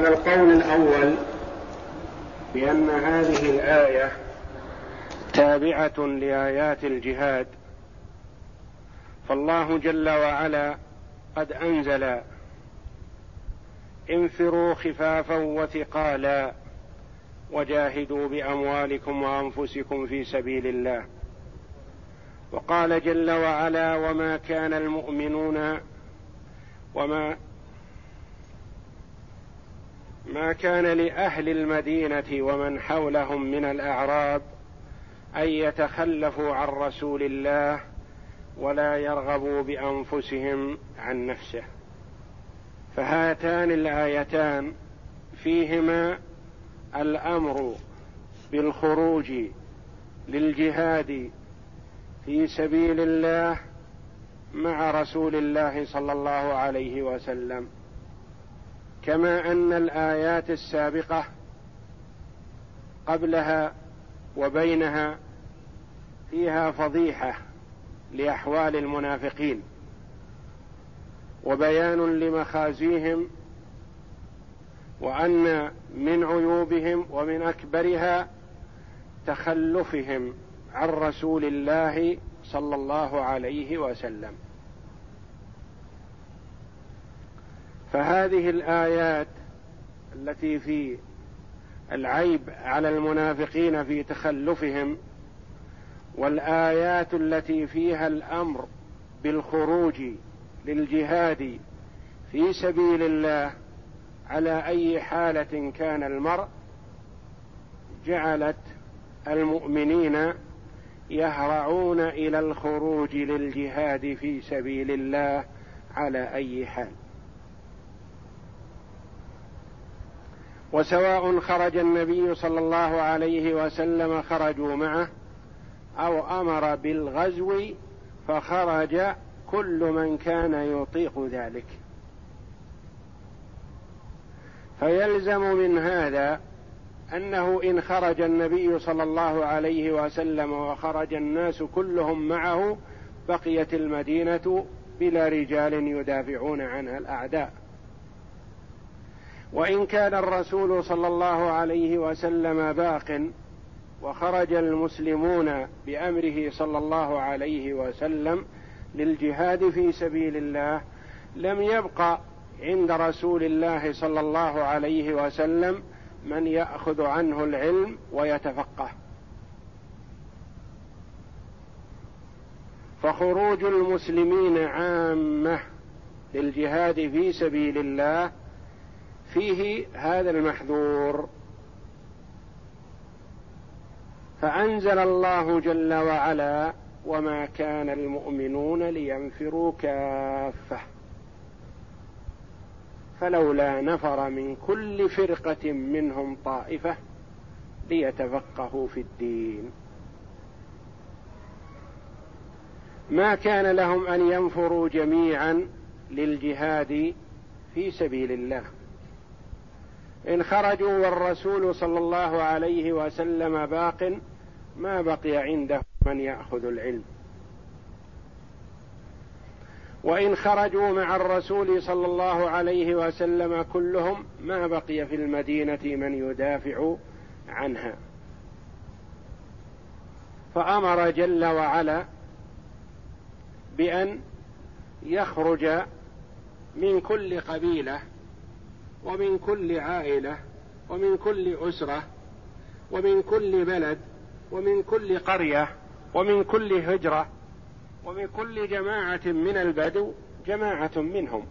على القول الأول بأن هذه الآية تابعة لآيات الجهاد فالله جل وعلا قد أنزل انفروا خفافا وثقالا وجاهدوا بأموالكم وأنفسكم في سبيل الله. وقال جل وعلا وما كان المؤمنون وما ما كان لأهل المدينة ومن حولهم من الأعراب أن يتخلفوا عن رسول الله ولا يرغبوا بأنفسهم عن نفسه. فهاتان الآيتان فيهما الأمر بالخروج للجهاد في سبيل الله مع رسول الله صلى الله عليه وسلم. كما أن الآيات السابقة قبلها وبينها فيها فضيحة لأحوال المنافقين وبيان لمخازيهم وأن من عيوبهم ومن أكبرها تخلفهم عن رسول الله صلى الله عليه وسلم. فهذه الآيات التي في العيب على المنافقين في تخلفهم والآيات التي فيها الأمر بالخروج للجهاد في سبيل الله على أي حالة كان المرء جعلت المؤمنين يهرعون إلى الخروج للجهاد في سبيل الله على أي حال. وسواء خرج النبي صلى الله عليه وسلم خرجوا معه أو أمر بالغزو فخرج كل من كان يطيق ذلك. فيلزم من هذا أنه إن خرج النبي صلى الله عليه وسلم وخرج الناس كلهم معه بقيت المدينة بلا رجال يدافعون عنها الأعداء. وإن كان الرسول صلى الله عليه وسلم باق وخرج المسلمون بأمره صلى الله عليه وسلم للجهاد في سبيل الله لم يبق عند رسول الله صلى الله عليه وسلم من يأخذ عنه العلم ويتفقه. فخروج المسلمين عامة للجهاد في سبيل الله فيه هذا المحذور. فأنزل الله جل وعلا وما كان المؤمنون لينفروا كافة. فلولا نفر من كل فرقة منهم طائفة ليتفقهوا في الدين. ما كان لهم أن ينفروا جميعا للجهاد في سبيل الله. إن خرجوا والرسول صلى الله عليه وسلم باق ما بقي عنده من يأخذ العلم. وإن خرجوا مع الرسول صلى الله عليه وسلم كلهم ما بقي في المدينة من يدافع عنها. فأمر جل وعلا بأن يخرج من كل قبيلة ومن كل عائلة ومن كل أسرة ومن كل بلد ومن كل قرية ومن كل هجرة ومن كل جماعة من البدو جماعة منهم.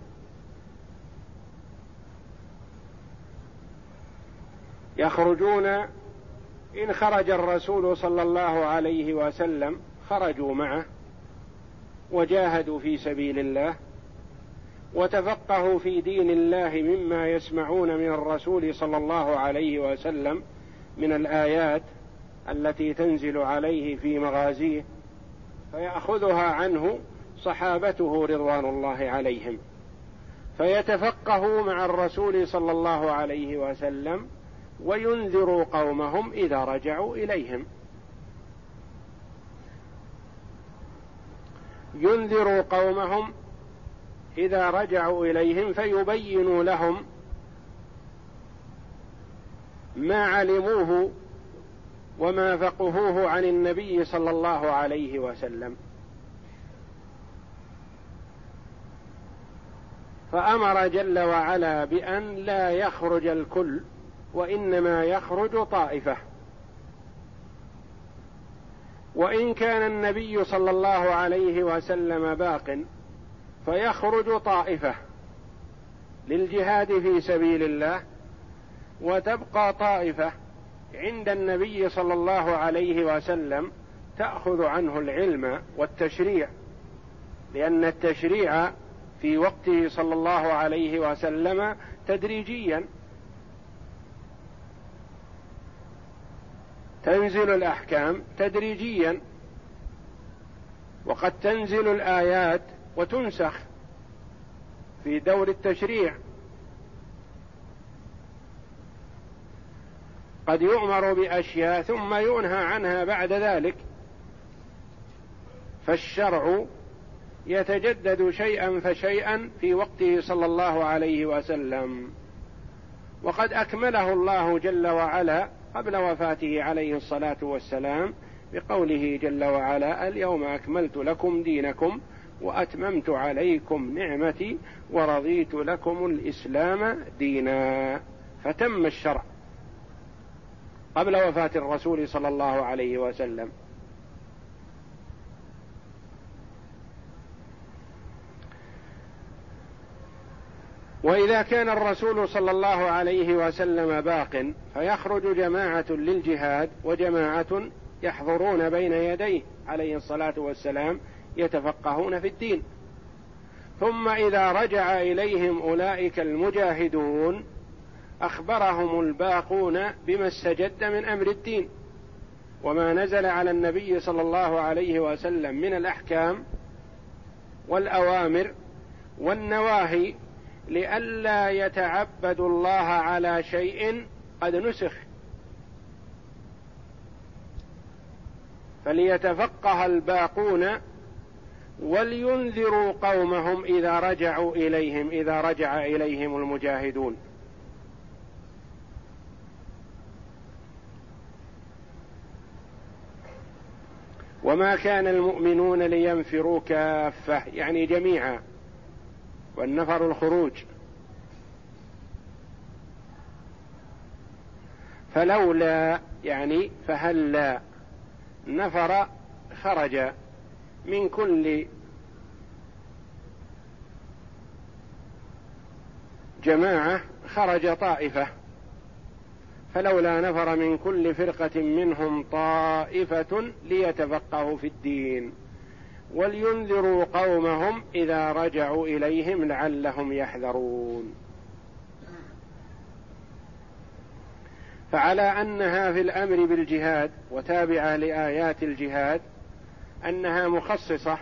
يخرجون إن خرج الرسول صلى الله عليه وسلم خرجوا معه وجاهدوا في سبيل الله وتفقهوا في دين الله مما يسمعون من الرسول صلى الله عليه وسلم من الآيات التي تنزل عليه في مغازيه فيأخذها عنه صحابته رضوان الله عليهم. فيتفقهوا مع الرسول صلى الله عليه وسلم وينذروا قومهم إذا رجعوا إليهم. ينذروا قومهم إذا رجعوا إليهم فيبينوا لهم ما علموه وما فقهوه عن النبي صلى الله عليه وسلم. فأمر جل وعلا بأن لا يخرج الكل وإنما يخرج طائفة. وإن كان النبي صلى الله عليه وسلم باق فيخرج طائفة للجهاد في سبيل الله وتبقى طائفة عند النبي صلى الله عليه وسلم تأخذ عنه العلم والتشريع لأن التشريع في وقته صلى الله عليه وسلم تدريجيا. تنزل الأحكام تدريجيا وقد تنزل الآيات وتنسخ في دور التشريع. قد يؤمر بأشياء ثم ينهى عنها بعد ذلك. فالشرع يتجدد شيئا فشيئا في وقته صلى الله عليه وسلم. وقد أكمله الله جل وعلا قبل وفاته عليه الصلاة والسلام بقوله جل وعلا اليوم أكملت لكم دينكم وأتممت عليكم نعمتي ورضيت لكم الإسلام دينا. فتم الشرع قبل وفاة الرسول صلى الله عليه وسلم. وإذا كان الرسول صلى الله عليه وسلم باق فيخرج جماعة للجهاد وجماعة يحضرون بين يديه عليه الصلاة والسلام يتفقهون في الدين. ثم إذا رجع إليهم أولئك المجاهدون أخبرهم الباقون بما استجد من أمر الدين. وما نزل على النبي صلى الله عليه وسلم من الأحكام والأوامر والنواهي لئلا يتعبدوا الله على شيء قد نسخ. فليتفقه الباقون ولينذروا قومهم إذا رجعوا إليهم إذا رجع إليهم المجاهدون. وما كان المؤمنون لينفروا كافة يعني جميعا والنفر الخروج. فلولا يعني فهلا نفر خرج. من كل جماعة خرج طائفة فلولا نفر من كل فرقة منهم طائفة ليتفقهوا في الدين ولينذروا قومهم إذا رجعوا إليهم لعلهم يحذرون. فعلى أنها في الأمر بالجهاد وتابعة لآيات الجهاد أنها مخصصة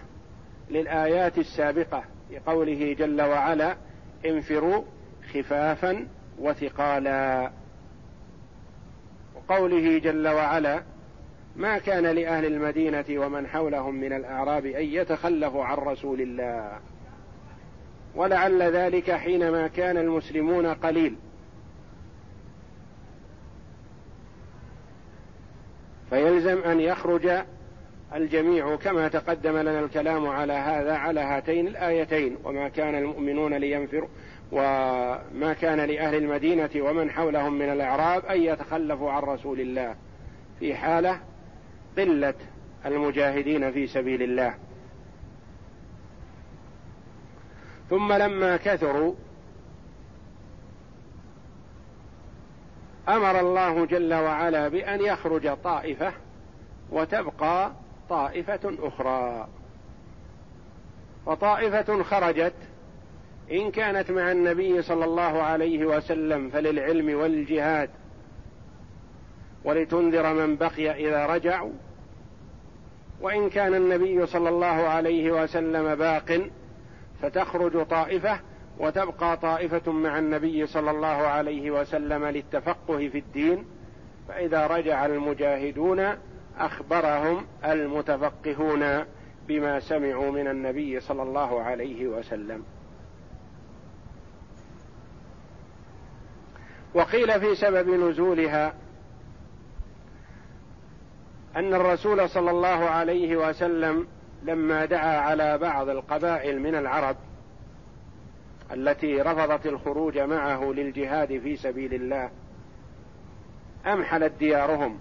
للآيات السابقة لقوله جل وعلا انفروا خفافا وثقالا. وقوله جل وعلا ما كان لأهل المدينة ومن حولهم من الأعراب أن يتخلفوا عن رسول الله. ولعل ذلك حينما كان المسلمون قليل. فيلزم أن يخرج الجميع كما تقدم لنا الكلام على هذا على هاتين الآيتين وما كان المؤمنون لينفروا وما كان لأهل المدينة ومن حولهم من الإعراب أن يتخلفوا عن رسول الله في حالة قلة المجاهدين في سبيل الله. ثم لما كثروا أمر الله جل وعلا بأن يخرج طائفة وتبقى طائفة أخرى. وطائفة خرجت إن كانت مع النبي صلى الله عليه وسلم فللعلم والجهاد. ولتنذر من بقي إذا رجعوا. وإن كان النبي صلى الله عليه وسلم باق فتخرج طائفة وتبقى طائفة مع النبي صلى الله عليه وسلم للتفقه في الدين. فإذا رجع المجاهدون أخبرهم المتفقهون بما سمعوا من النبي صلى الله عليه وسلم. وقيل في سبب نزولها أن الرسول صلى الله عليه وسلم لما دعا على بعض القبائل من العرب التي رفضت الخروج معه للجهاد في سبيل الله أمحلت ديارهم.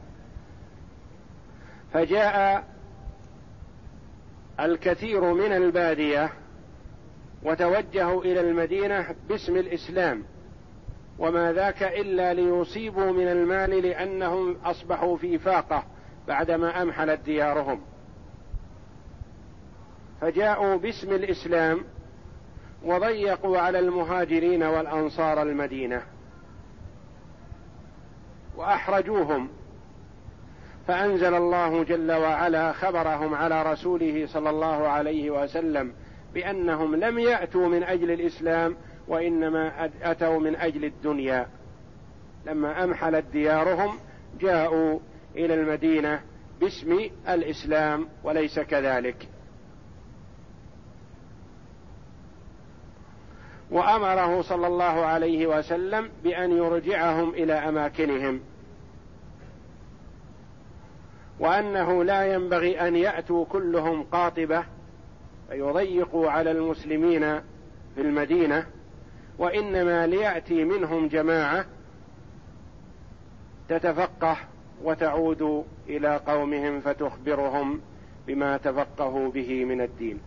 فجاء الكثير من البادية وتوجهوا إلى المدينة باسم الإسلام وما ذاك إلا ليصيبوا من المال لأنهم أصبحوا في فاقة بعدما أمحلت ديارهم. فجاءوا باسم الإسلام وضيقوا على المهاجرين والأنصار المدينة وأحرجوهم فأنزل الله جل وعلا خبرهم على رسوله صلى الله عليه وسلم بأنهم لم يأتوا من أجل الإسلام وإنما أتوا من أجل الدنيا. لما أمحلت ديارهم جاءوا إلى المدينة باسم الإسلام وليس كذلك. وأمره صلى الله عليه وسلم بأن يرجعهم إلى أماكنهم. وأنه لا ينبغي أن يأتوا كلهم قاطبة فيضيقوا على المسلمين في المدينة وإنما ليأتي منهم جماعة تتفقه وتعود إلى قومهم فتخبرهم بما تفقهوا به من الدين.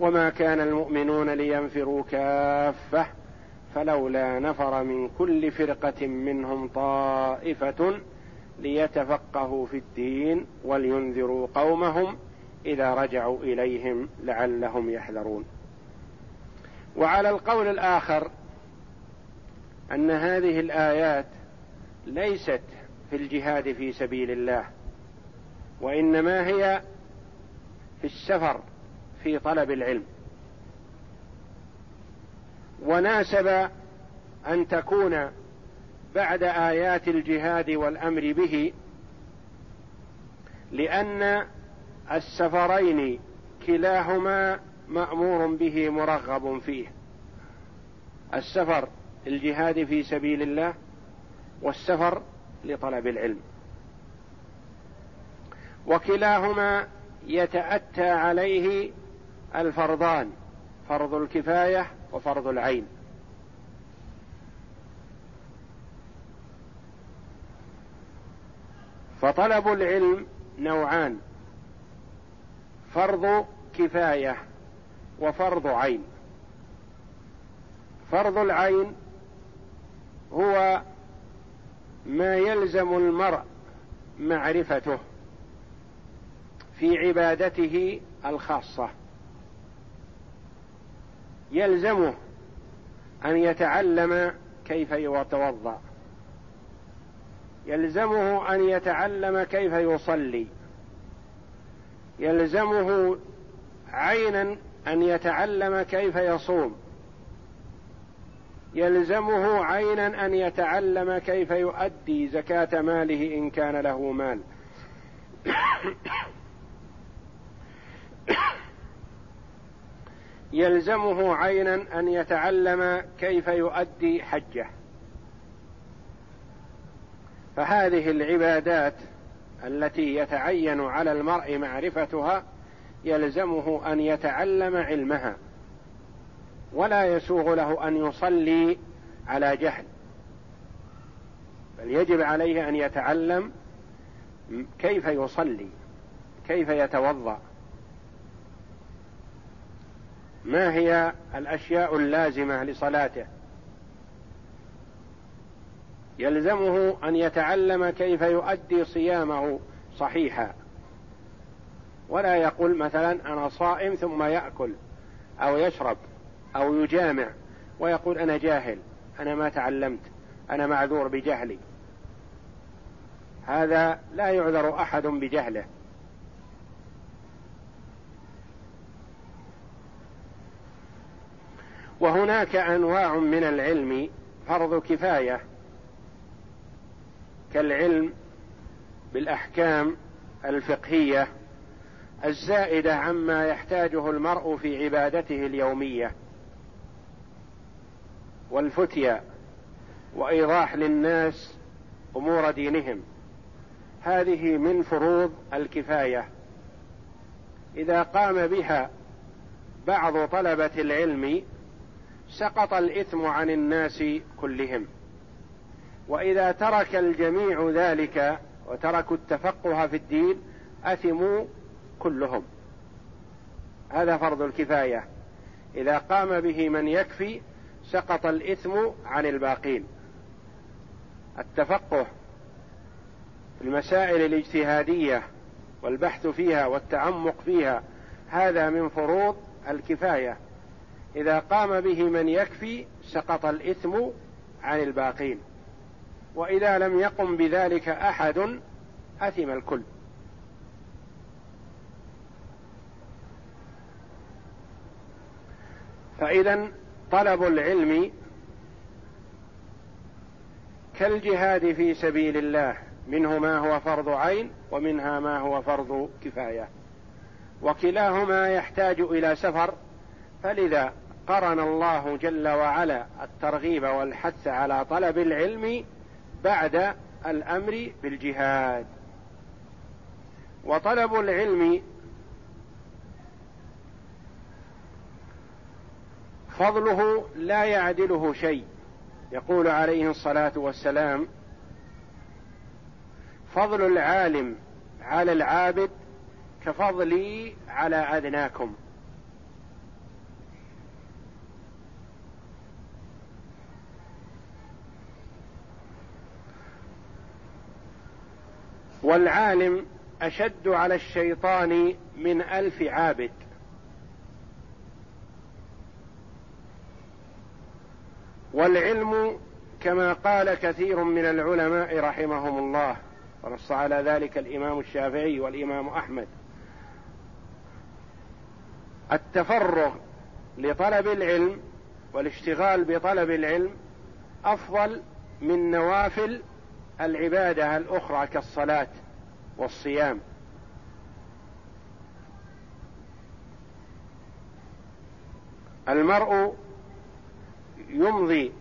وما كان المؤمنون لينفروا كافة فلولا نفر من كل فرقة منهم طائفة ليتفقهوا في الدين ولينذروا قومهم إذا رجعوا إليهم لعلهم يحذرون. وعلى القول الآخر أن هذه الآيات ليست في الجهاد في سبيل الله وإنما هي في السفر في طلب العلم. وناسب أن تكون بعد آيات الجهاد والأمر به لأن السفرين كلاهما مأمور به مرغب فيه. السفر الجهاد في سبيل الله والسفر لطلب العلم. وكلاهما يتأتى عليه الفرضان فرض الكفاية وفرض العين. فطلب العلم نوعان. فرض كفاية وفرض عين. فرض العين هو ما يلزم المرء معرفته في عبادته الخاصة. يلزمه أن يتعلم كيف يتوضأ. يلزمه أن يتعلم كيف يصلي. يلزمه عينا أن يتعلم كيف يصوم. يلزمه عينا أن يتعلم كيف يؤدي زكاة ماله إن كان له مال. يلزمه عينا أن يتعلم كيف يؤدي حجه. فهذه العبادات التي يتعين على المرء معرفتها يلزمه أن يتعلم علمها ولا يسوغ له أن يصلي على جهل بل يجب عليه أن يتعلم كيف يصلي كيف يتوضأ. ما هي الأشياء اللازمة لصلاته؟ يلزمه أن يتعلم كيف يؤدي صيامه صحيحا. ولا يقول مثلا أنا صائم ثم يأكل أو يشرب أو يجامع ويقول أنا جاهل أنا ما تعلمت أنا معذور بجهلي. هذا لا يعذر أحد بجهله. وهناك أنواع من العلم فرض كفاية. كالعلم بالأحكام الفقهية الزائدة عما يحتاجه المرء في عبادته اليومية والفتيا وإيضاح للناس أمور دينهم. هذه من فروض الكفاية. إذا قام بها بعض طلبة العلم سقط الإثم عن الناس كلهم. وإذا ترك الجميع ذلك وتركوا التفقه في الدين أثموا كلهم. هذا فرض الكفاية. إذا قام به من يكفي سقط الإثم عن الباقين. التفقه في المسائل الاجتهادية والبحث فيها والتعمق فيها هذا من فروض الكفاية. إذا قام به من يكفي سقط الإثم عن الباقين. وإذا لم يقم بذلك أحد أثم الكل. فإذا طلب العلم كالجهاد في سبيل الله منه ما هو فرض عين ومنها ما هو فرض كفاية. وكلاهما يحتاج إلى سفر فلذا قرن الله جل وعلا الترغيب والحث على طلب العلم بعد الأمر بالجهاد. وطلب العلم فضله لا يعدله شيء. يقول عليه الصلاة والسلام فضل العالم على العابد كفضلي على ادناكم والعالم أشد على الشيطان من ألف عابد. والعلم كما قال كثير من العلماء رحمهم الله ونص على ذلك الإمام الشافعي والإمام أحمد. التفرغ لطلب العلم والاشتغال بطلب العلم أفضل من نوافل العبادة الأخرى كالصلاة والصيام. المرء يمضي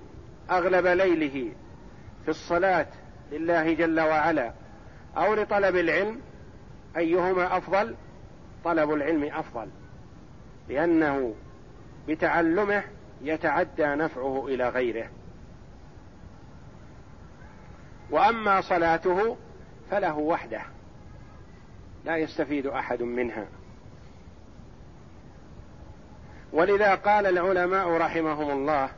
أغلب ليله في الصلاة لله جل وعلا أو لطلب العلم. أيهما أفضل؟ طلب العلم أفضل لأنه بتعلمه يتعدى نفعه إلى غيره. وأما صلاته فله وحده لا يستفيد أحد منها. ولذا قال العلماء رحمهم الله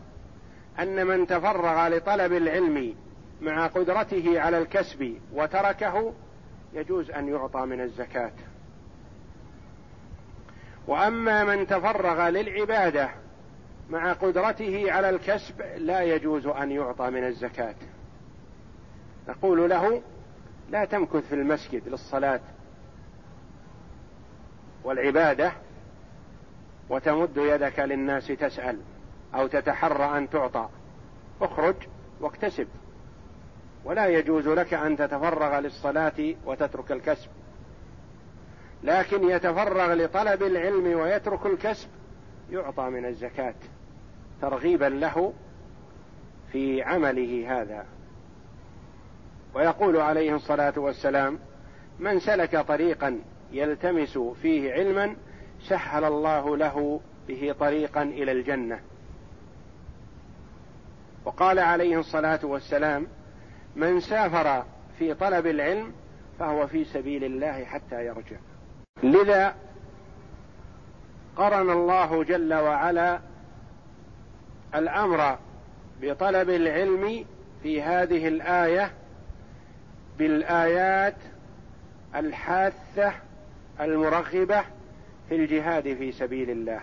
أن من تفرغ لطلب العلم مع قدرته على الكسب وتركه يجوز أن يعطى من الزكاة. وأما من تفرغ للعبادة مع قدرته على الكسب لا يجوز أن يعطى من الزكاة. نقول له لا تمكث في المسجد للصلاة والعبادة وتمد يدك للناس تسأل أو تتحرى أن تعطى. اخرج واكتسب. ولا يجوز لك أن تتفرغ للصلاة وتترك الكسب. لكن يتفرغ لطلب العلم ويترك الكسب يعطى من الزكاة ترغيبا له في عمله هذا. ويقول عليه الصلاة والسلام من سلك طريقا يلتمس فيه علما سهل الله له به طريقا إلى الجنة. وقال عليه الصلاة والسلام من سافر في طلب العلم فهو في سبيل الله حتى يرجع. لذا قرن الله جل وعلا الأمر بطلب العلم في هذه الآية بالآيات الحاثة المرغبة في الجهاد في سبيل الله.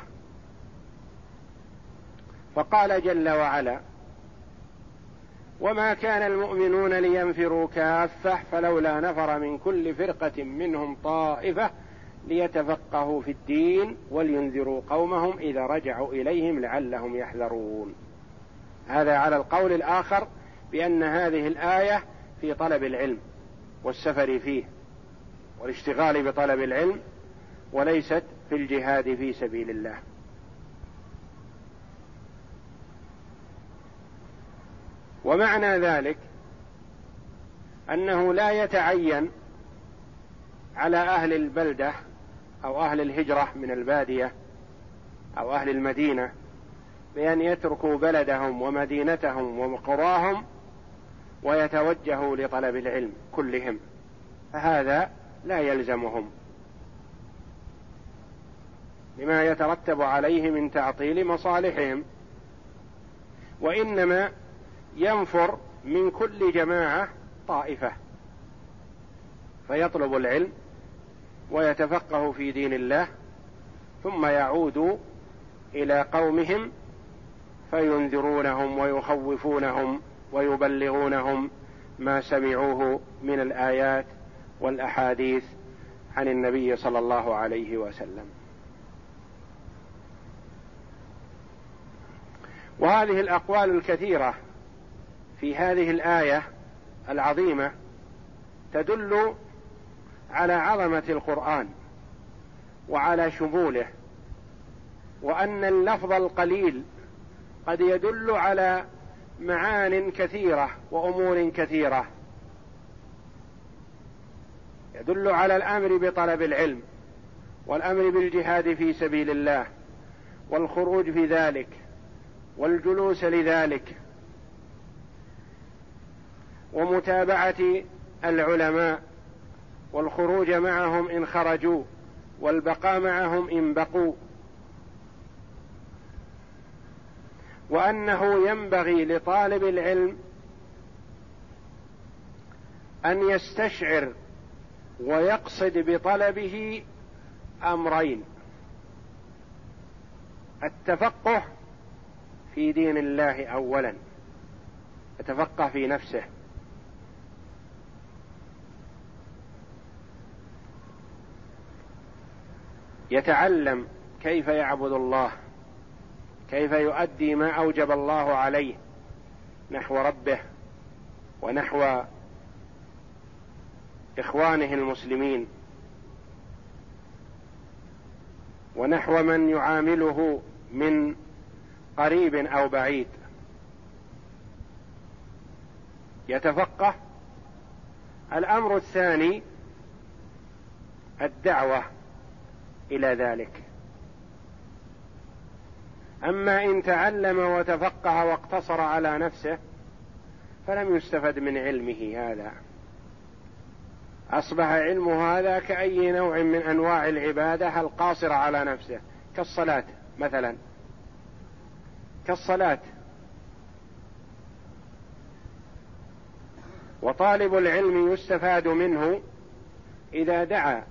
فقال جل وعلا وما كان المؤمنون لينفروا كافة فلولا نفر من كل فرقة منهم طائفة ليتفقهوا في الدين ولينذروا قومهم إذا رجعوا إليهم لعلهم يحذرون. هذا على القول الآخر بأن هذه الآية في طلب العلم. والسفر فيه والاشتغال بطلب العلم وليست في الجهاد في سبيل الله. ومعنى ذلك أنه لا يتعين على أهل البلدة أو أهل الهجرة من البادية أو أهل المدينة بأن يتركوا بلدهم ومدينتهم وقراهم ويتوجهوا لطلب العلم كلهم فهذا لا يلزمهم. لما يترتب عليه من تعطيل مصالحهم. وإنما ينفر من كل جماعة طائفة. فيطلب العلم ويتفقه في دين الله ثم يعود إلى قومهم فينذرونهم ويخوفونهم. ويبلغونهم ما سمعوه من الآيات والأحاديث عن النبي صلى الله عليه وسلم. وهذه الأقوال الكثيرة في هذه الآية العظيمة تدل على عظمة القرآن وعلى شموله وأن اللفظ القليل قد يدل على معان كثيرة وأمور كثيرة. يدل على الأمر بطلب العلم والأمر بالجهاد في سبيل الله والخروج في ذلك والجلوس لذلك ومتابعة العلماء والخروج معهم إن خرجوا والبقاء معهم إن بقوا. وأنه ينبغي لطالب العلم أن يستشعر ويقصد بطلبه أمرين التفقه في دين الله اولا يتفقه في نفسه. يتعلم كيف يعبد الله. كيف يؤدي ما أوجب الله عليه نحو ربه ونحو إخوانه المسلمين ونحو من يعامله من قريب أو بعيد. يتفقه الأمر الثاني الدعوة إلى ذلك. أما إن تعلم وتفقه واقتصر على نفسه فلم يستفد من علمه هذا. أصبح علمه هذا كأي نوع من أنواع العبادة القاصرة على نفسه كالصلاة مثلا. كالصلاة. وطالب العلم يستفاد منه إذا دعا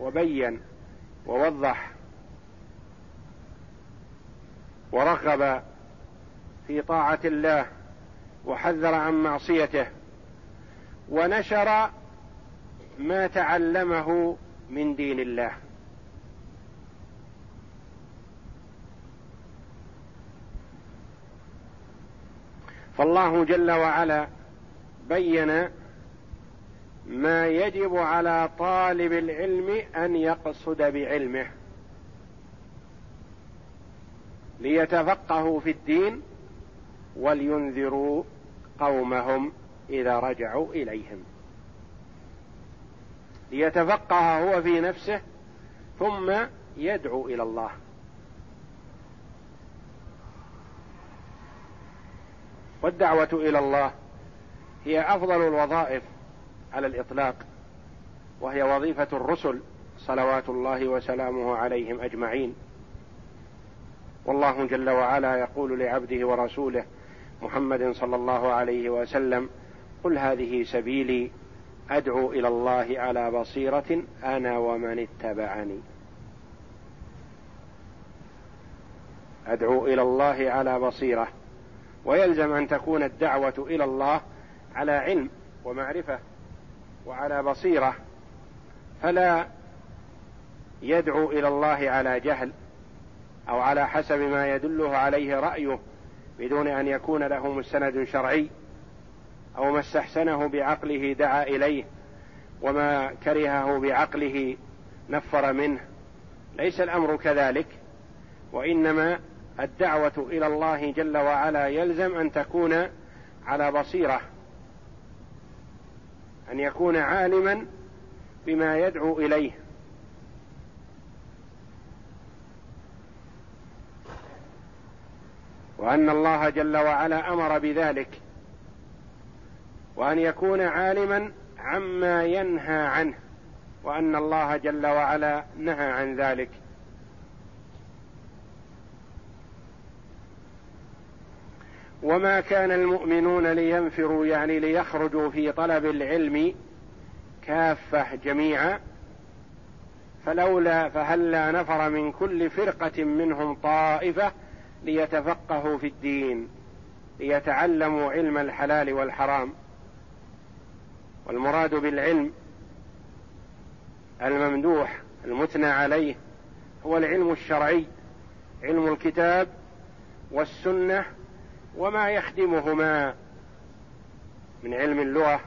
وبين ووضح ورغب في طاعة الله وحذر عن معصيته ونشر ما تعلمه من دين الله. فالله جل وعلا بين ما يجب على طالب العلم أن يقصد بعلمه. ليتفقهوا في الدين ولينذروا قومهم إذا رجعوا إليهم. ليتفقه هو في نفسه ثم يدعو إلى الله. والدعوة إلى الله هي أفضل الوظائف على الإطلاق وهي وظيفة الرسل صلوات الله وسلامه عليهم أجمعين. والله جل وعلا يقول لعبده ورسوله محمد صلى الله عليه وسلم قل هذه سبيلي أدعو إلى الله على بصيرة أنا ومن اتبعني. أدعو إلى الله على بصيرة ويلزم أن تكون الدعوة إلى الله على علم ومعرفة وعلى بصيرة فلا يدعو إلى الله على جهل أو على حسب ما يدله عليه رأيه بدون أن يكون له مستند شرعي أو ما استحسنه بعقله دعا إليه وما كرهه بعقله نفر منه. ليس الأمر كذلك وإنما الدعوة إلى الله جل وعلا يلزم أن تكون على بصيرة أن يكون عالما بما يدعو إليه. وأن الله جل وعلا أمر بذلك. وأن يكون عالما عما ينهى عنه وأن الله جل وعلا نهى عن ذلك. وما كان المؤمنون لينفروا يعني ليخرجوا في طلب العلم كافة جميعا فلولا فهلا نفر من كل فرقة منهم طائفة ليتفقهوا في الدين ليتعلموا علم الحلال والحرام. والمراد بالعلم الممدوح المثنى عليه هو العلم الشرعي علم الكتاب والسنة وما يخدمهما من علم اللغة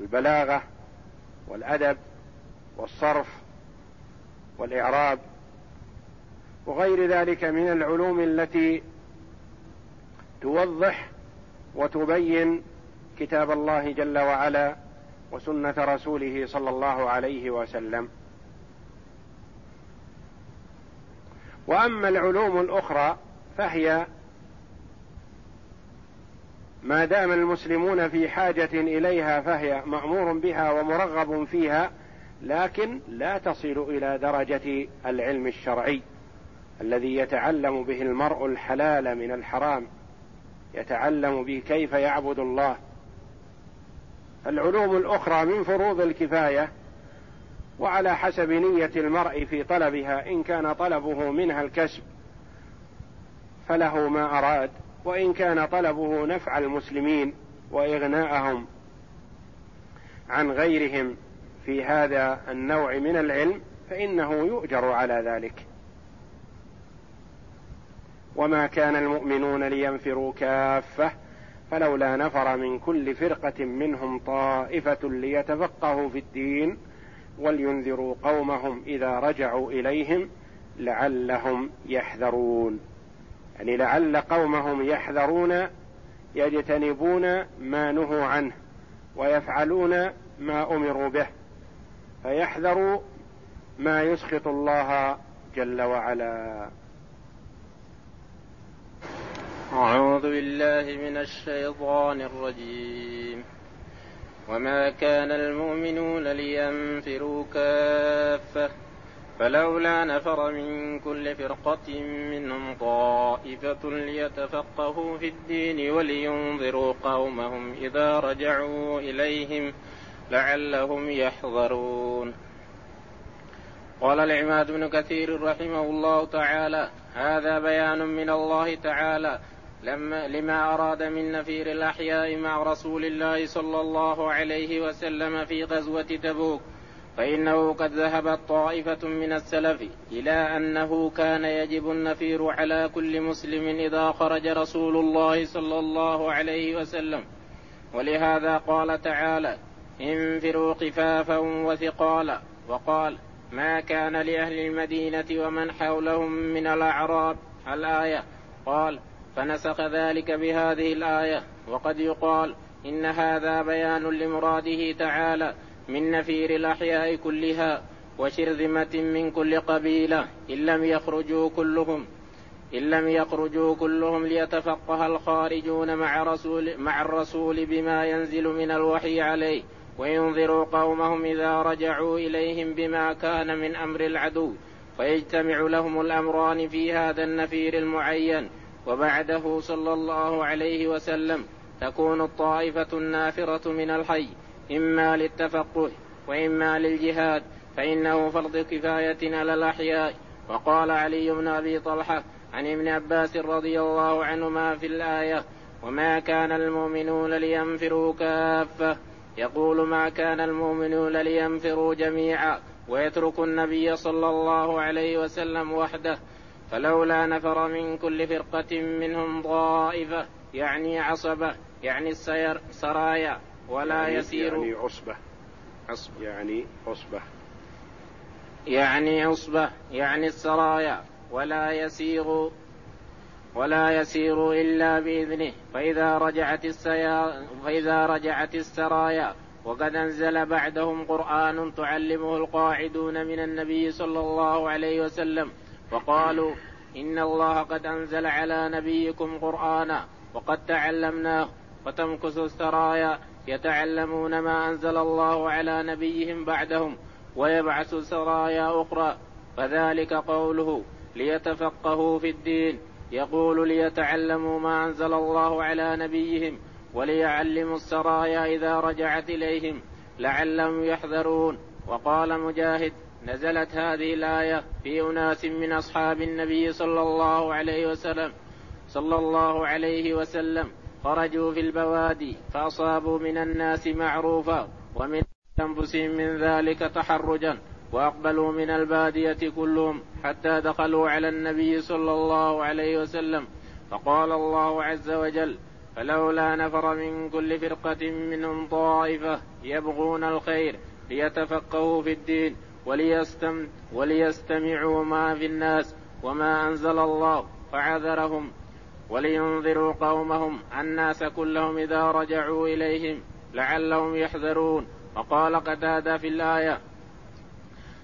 البلاغة والأدب والصرف والإعراب. وغير ذلك من العلوم التي توضح وتبين كتاب الله جل وعلا وسنة رسوله صلى الله عليه وسلم. وأما العلوم الأخرى فهي ما دام المسلمون في حاجة إليها فهي مأمور بها ومرغب فيها لكن لا تصل إلى درجة العلم الشرعي. الذي يتعلم به المرء الحلال من الحرام يتعلم به كيف يعبد الله. العلوم الأخرى من فروض الكفاية وعلى حسب نية المرء في طلبها إن كان طلبه منها الكسب فله ما أراد وإن كان طلبه نفع المسلمين وإغناءهم عن غيرهم في هذا النوع من العلم فإنه يؤجر على ذلك. وما كان المؤمنون لينفروا كافة فلولا نفر من كل فرقة منهم طائفة ليتفقهوا في الدين ولينذروا قومهم إذا رجعوا إليهم لعلهم يحذرون. يعني لعل قومهم يحذرون يجتنبون ما نهوا عنه ويفعلون ما أمروا به فيحذروا ما يسخط الله جل وعلا. أعوذ بالله من الشيطان الرجيم. وما كان المؤمنون لينفروا كافة. فلولا نفر من كل فرقة منهم طائفة ليتفقهوا في الدين ولينظروا قومهم إذا رجعوا إليهم لعلهم يحذرون. قال العماد بن كثير رحمه الله تعالى هذا بيان من الله تعالى لما لما أراد من نفير الأحياء مع رسول الله صلى الله عليه وسلم في غزوة تبوك فإنه قد ذهبت طائفة من السلف إلى أنه كان يجب النفير على كل مسلم إذا خرج رسول الله صلى الله عليه وسلم. ولهذا قال تعالى انفروا خفافا وثقالا. وقال ما كان لأهل المدينة ومن حولهم من الأعراب. الآية قال فنسخ ذلك بهذه الآية وقد يقال إن هذا بيان لمراده تعالى من نفير الأحياء كلها وشرذمة من كل قبيلة إن لم يخرجوا كلهم إن لم يخرجوا كلهم ليتفقه الخارجون مع رسول مع الرسول بما ينزل من الوحي عليه وينذروا قومهم إذا رجعوا إليهم بما كان من أمر العدو فيجتمع لهم الأمران في هذا النفير المعين وبعده صلى الله عليه وسلم تكون الطائفة النافرة من الحي إما للتفقه وإما للجهاد فإنه فرض كفاية على الأحياء. وقال علي بن أبي طلحة عن ابن عباس رضي الله عنهما في الآية وما كان المؤمنون لينفروا كافة يقول ما كان المؤمنون لينفروا جميعا ويتركوا النبي صلى الله عليه وسلم وحده. فلولا نفر من كل فرقة منهم طائفة يعني عصبة يعني السير سرايا ولا يعني يسير. يعني عصبة. عصبة. يعني عصبة. يعني عصبة يعني السرايا ولا يسير ولا يسيروا إلا بإذنه. فإذا رجعت السيا فإذا رجعت السرايا وقد أنزل بعدهم قرآن تعلمه القاعدون من النبي صلى الله عليه وسلم. فقالوا إن الله قد أنزل على نبيكم قرآنا وقد تعلمناه وتمكث السرايا يتعلمون ما أنزل الله على نبيهم بعدهم ويبعث سرايا أخرى. فذلك قوله ليتفقهوا في الدين. يقول ليتعلموا ما أنزل الله على نبيهم وليعلموا السرايا إذا رجعت إليهم لعلهم يحذرون. وقال مجاهد نزلت هذه الآية في أناس من أصحاب النبي صلى الله عليه وسلم صلى الله عليه وسلم. خرجوا في البوادي فأصابوا من الناس معروفا ومن أنفسهم من ذلك تحرجا وأقبلوا من البادية كلهم حتى دخلوا على النبي صلى الله عليه وسلم. فقال الله عز وجل فلولا نفر من كل فرقة منهم طائفة يبغون الخير ليتفقهوا في الدين وليستم وليستمعوا ما في الناس وما أنزل الله فعذرهم ولينذروا قومهم الناس كلهم إذا رجعوا إليهم لعلهم يحذرون. وقال قتادة في الآية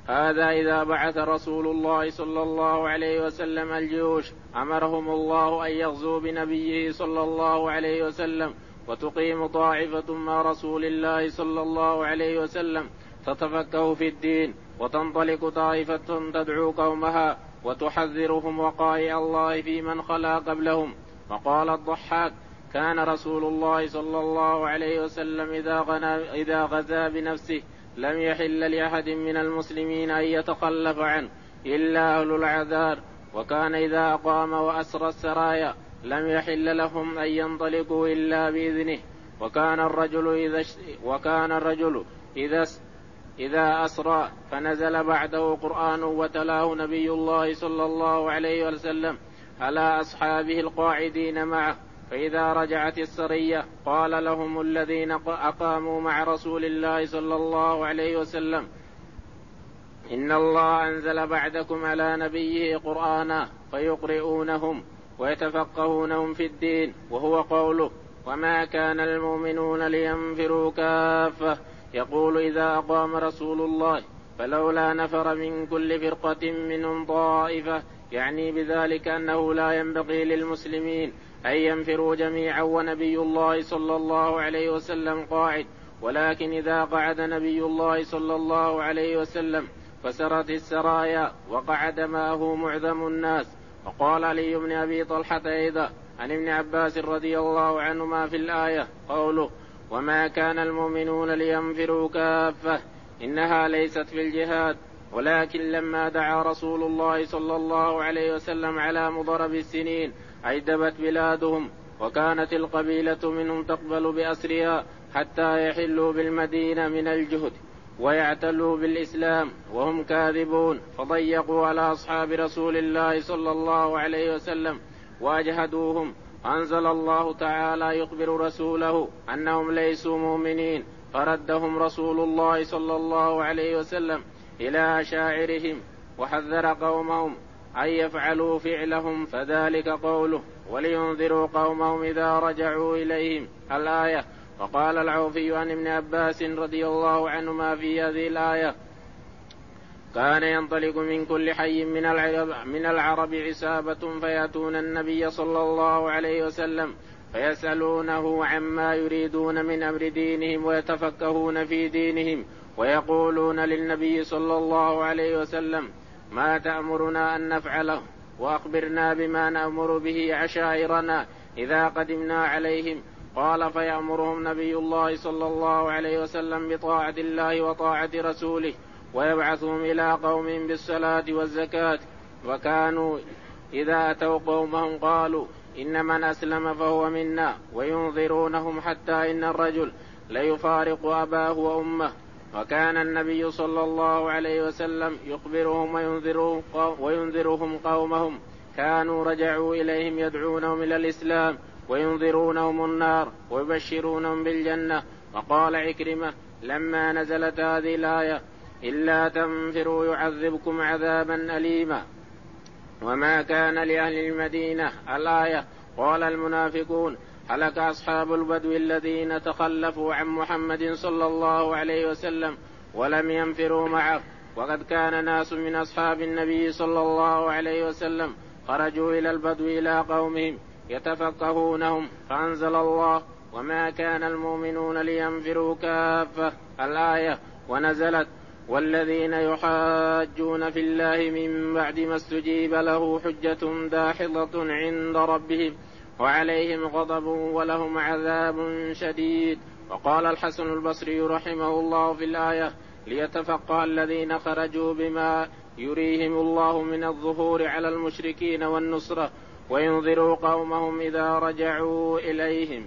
هذا إذا بعث رسول الله صلى الله عليه وسلم الجيوش أمرهم الله أن يغزوا بنبيه صلى الله عليه وسلم وتقيم طائفة مع رسول الله صلى الله عليه وسلم تتفكه في الدين. وتنطلق طائفة تدعو قومها وتحذرهم وقائع الله في من خلا قبلهم. وقال الضحاك كان رسول الله صلى الله عليه وسلم إذا, غنى إذا غزا بنفسه لم يحل لأحد من المسلمين أن يتخلف عنه إلا أهل العذار. وكان إذا أقام وأسرى السرايا لم يحل لهم أن ينطلقوا إلا بإذنه. وكان الرجل إذا وكان الرجل إذا إذا أسرى فنزل بعده قرآن وتلاه نبي الله صلى الله عليه وسلم على أصحابه القاعدين معه؟ فإذا رجعت السرية قال لهم الذين أقاموا مع رسول الله صلى الله عليه وسلم إن الله أنزل بعدكم على نبيه قرآنا فيقرؤونهم ويتفقهونهم في الدين وهو قوله وما كان المؤمنون لينفروا كافة يقول إذا أقام رسول الله فلولا نفر من كل فرقة منهم طائفة يعني بذلك أنه لا ينبغي للمسلمين أن ينفروا جميعا ونبي الله صلى الله عليه وسلم قاعد. ولكن إذا قعد نبي الله صلى الله عليه وسلم فسرت السرايا وقعد معه معظم الناس. وقال علي بن أبي طلحة أيضا عن ابن عباس رضي الله عنهما في الآية قوله وما كان المؤمنون لينفروا كافة إنها ليست في الجهاد ولكن لما دعا رسول الله صلى الله عليه وسلم على مضرب السنين أيدبت بلادهم وكانت القبيلة منهم تقبل بأسرها حتى يحلوا بالمدينة من الجهد ويعتلوا بالإسلام وهم كاذبون فضيقوا على أصحاب رسول الله صلى الله عليه وسلم وأجهدوهم أنزل الله تعالى يخبر رسوله أنهم ليسوا مؤمنين فردهم رسول الله صلى الله عليه وسلم إلى أشاعرهم وحذر قومهم أن يفعلوا فعلهم فذلك قوله ولينذروا قومهم إذا رجعوا إليهم الآية. وقال العوفي عن ابن عباس رضي الله عنهما في هذه الآية كان ينطلق من كل حي من العرب, من العرب عسابة فيأتون النبي صلى الله عليه وسلم فيسألونه عما يريدون من أمر دينهم ويتفكهون في دينهم ويقولون للنبي صلى الله عليه وسلم ما تأمرنا أن نفعله وأخبرنا بما نأمر به عشائرنا إذا قدمنا عليهم قال فيأمرهم نبي الله صلى الله عليه وسلم بطاعة الله وطاعة رسوله ويبعثهم إلى قوم بالصلاة والزكاة. وكانوا إذا أتوا قومهم قالوا إن من أسلم فهو منا وينظرونهم حتى إن الرجل ليفارق أباه وأمه. وكان النبي صلى الله عليه وسلم يخبرهم وينذرهم, وينذرهم قومهم. كانوا رجعوا إليهم يدعونهم إلى الإسلام وينذرونهم النار ويبشرونهم بالجنة. وقال عكرمة لما نزلت هذه الآية إلا تنفروا يعذبكم عذابا أليما. وما كان لأهل المدينة الآية قال المنافقون هلك أصحاب البدو الذين تخلفوا عن محمد صلى الله عليه وسلم ولم ينفروا معه. وقد كان ناس من أصحاب النبي صلى الله عليه وسلم خرجوا إلى البدو إلى قومهم يتفقهونهم فأنزل الله وما كان المؤمنون لينفروا كافة الآية. ونزلت والذين يحاجون في الله من بعد ما استجيب له حجة داحضة عند ربهم وعليهم غضب ولهم عذاب شديد. وقال الحسن البصري رحمه الله في الآية ليتفقه الذين خرجوا بما يريهم الله من الظهور على المشركين والنصرة وينذروا قومهم إذا رجعوا إليهم.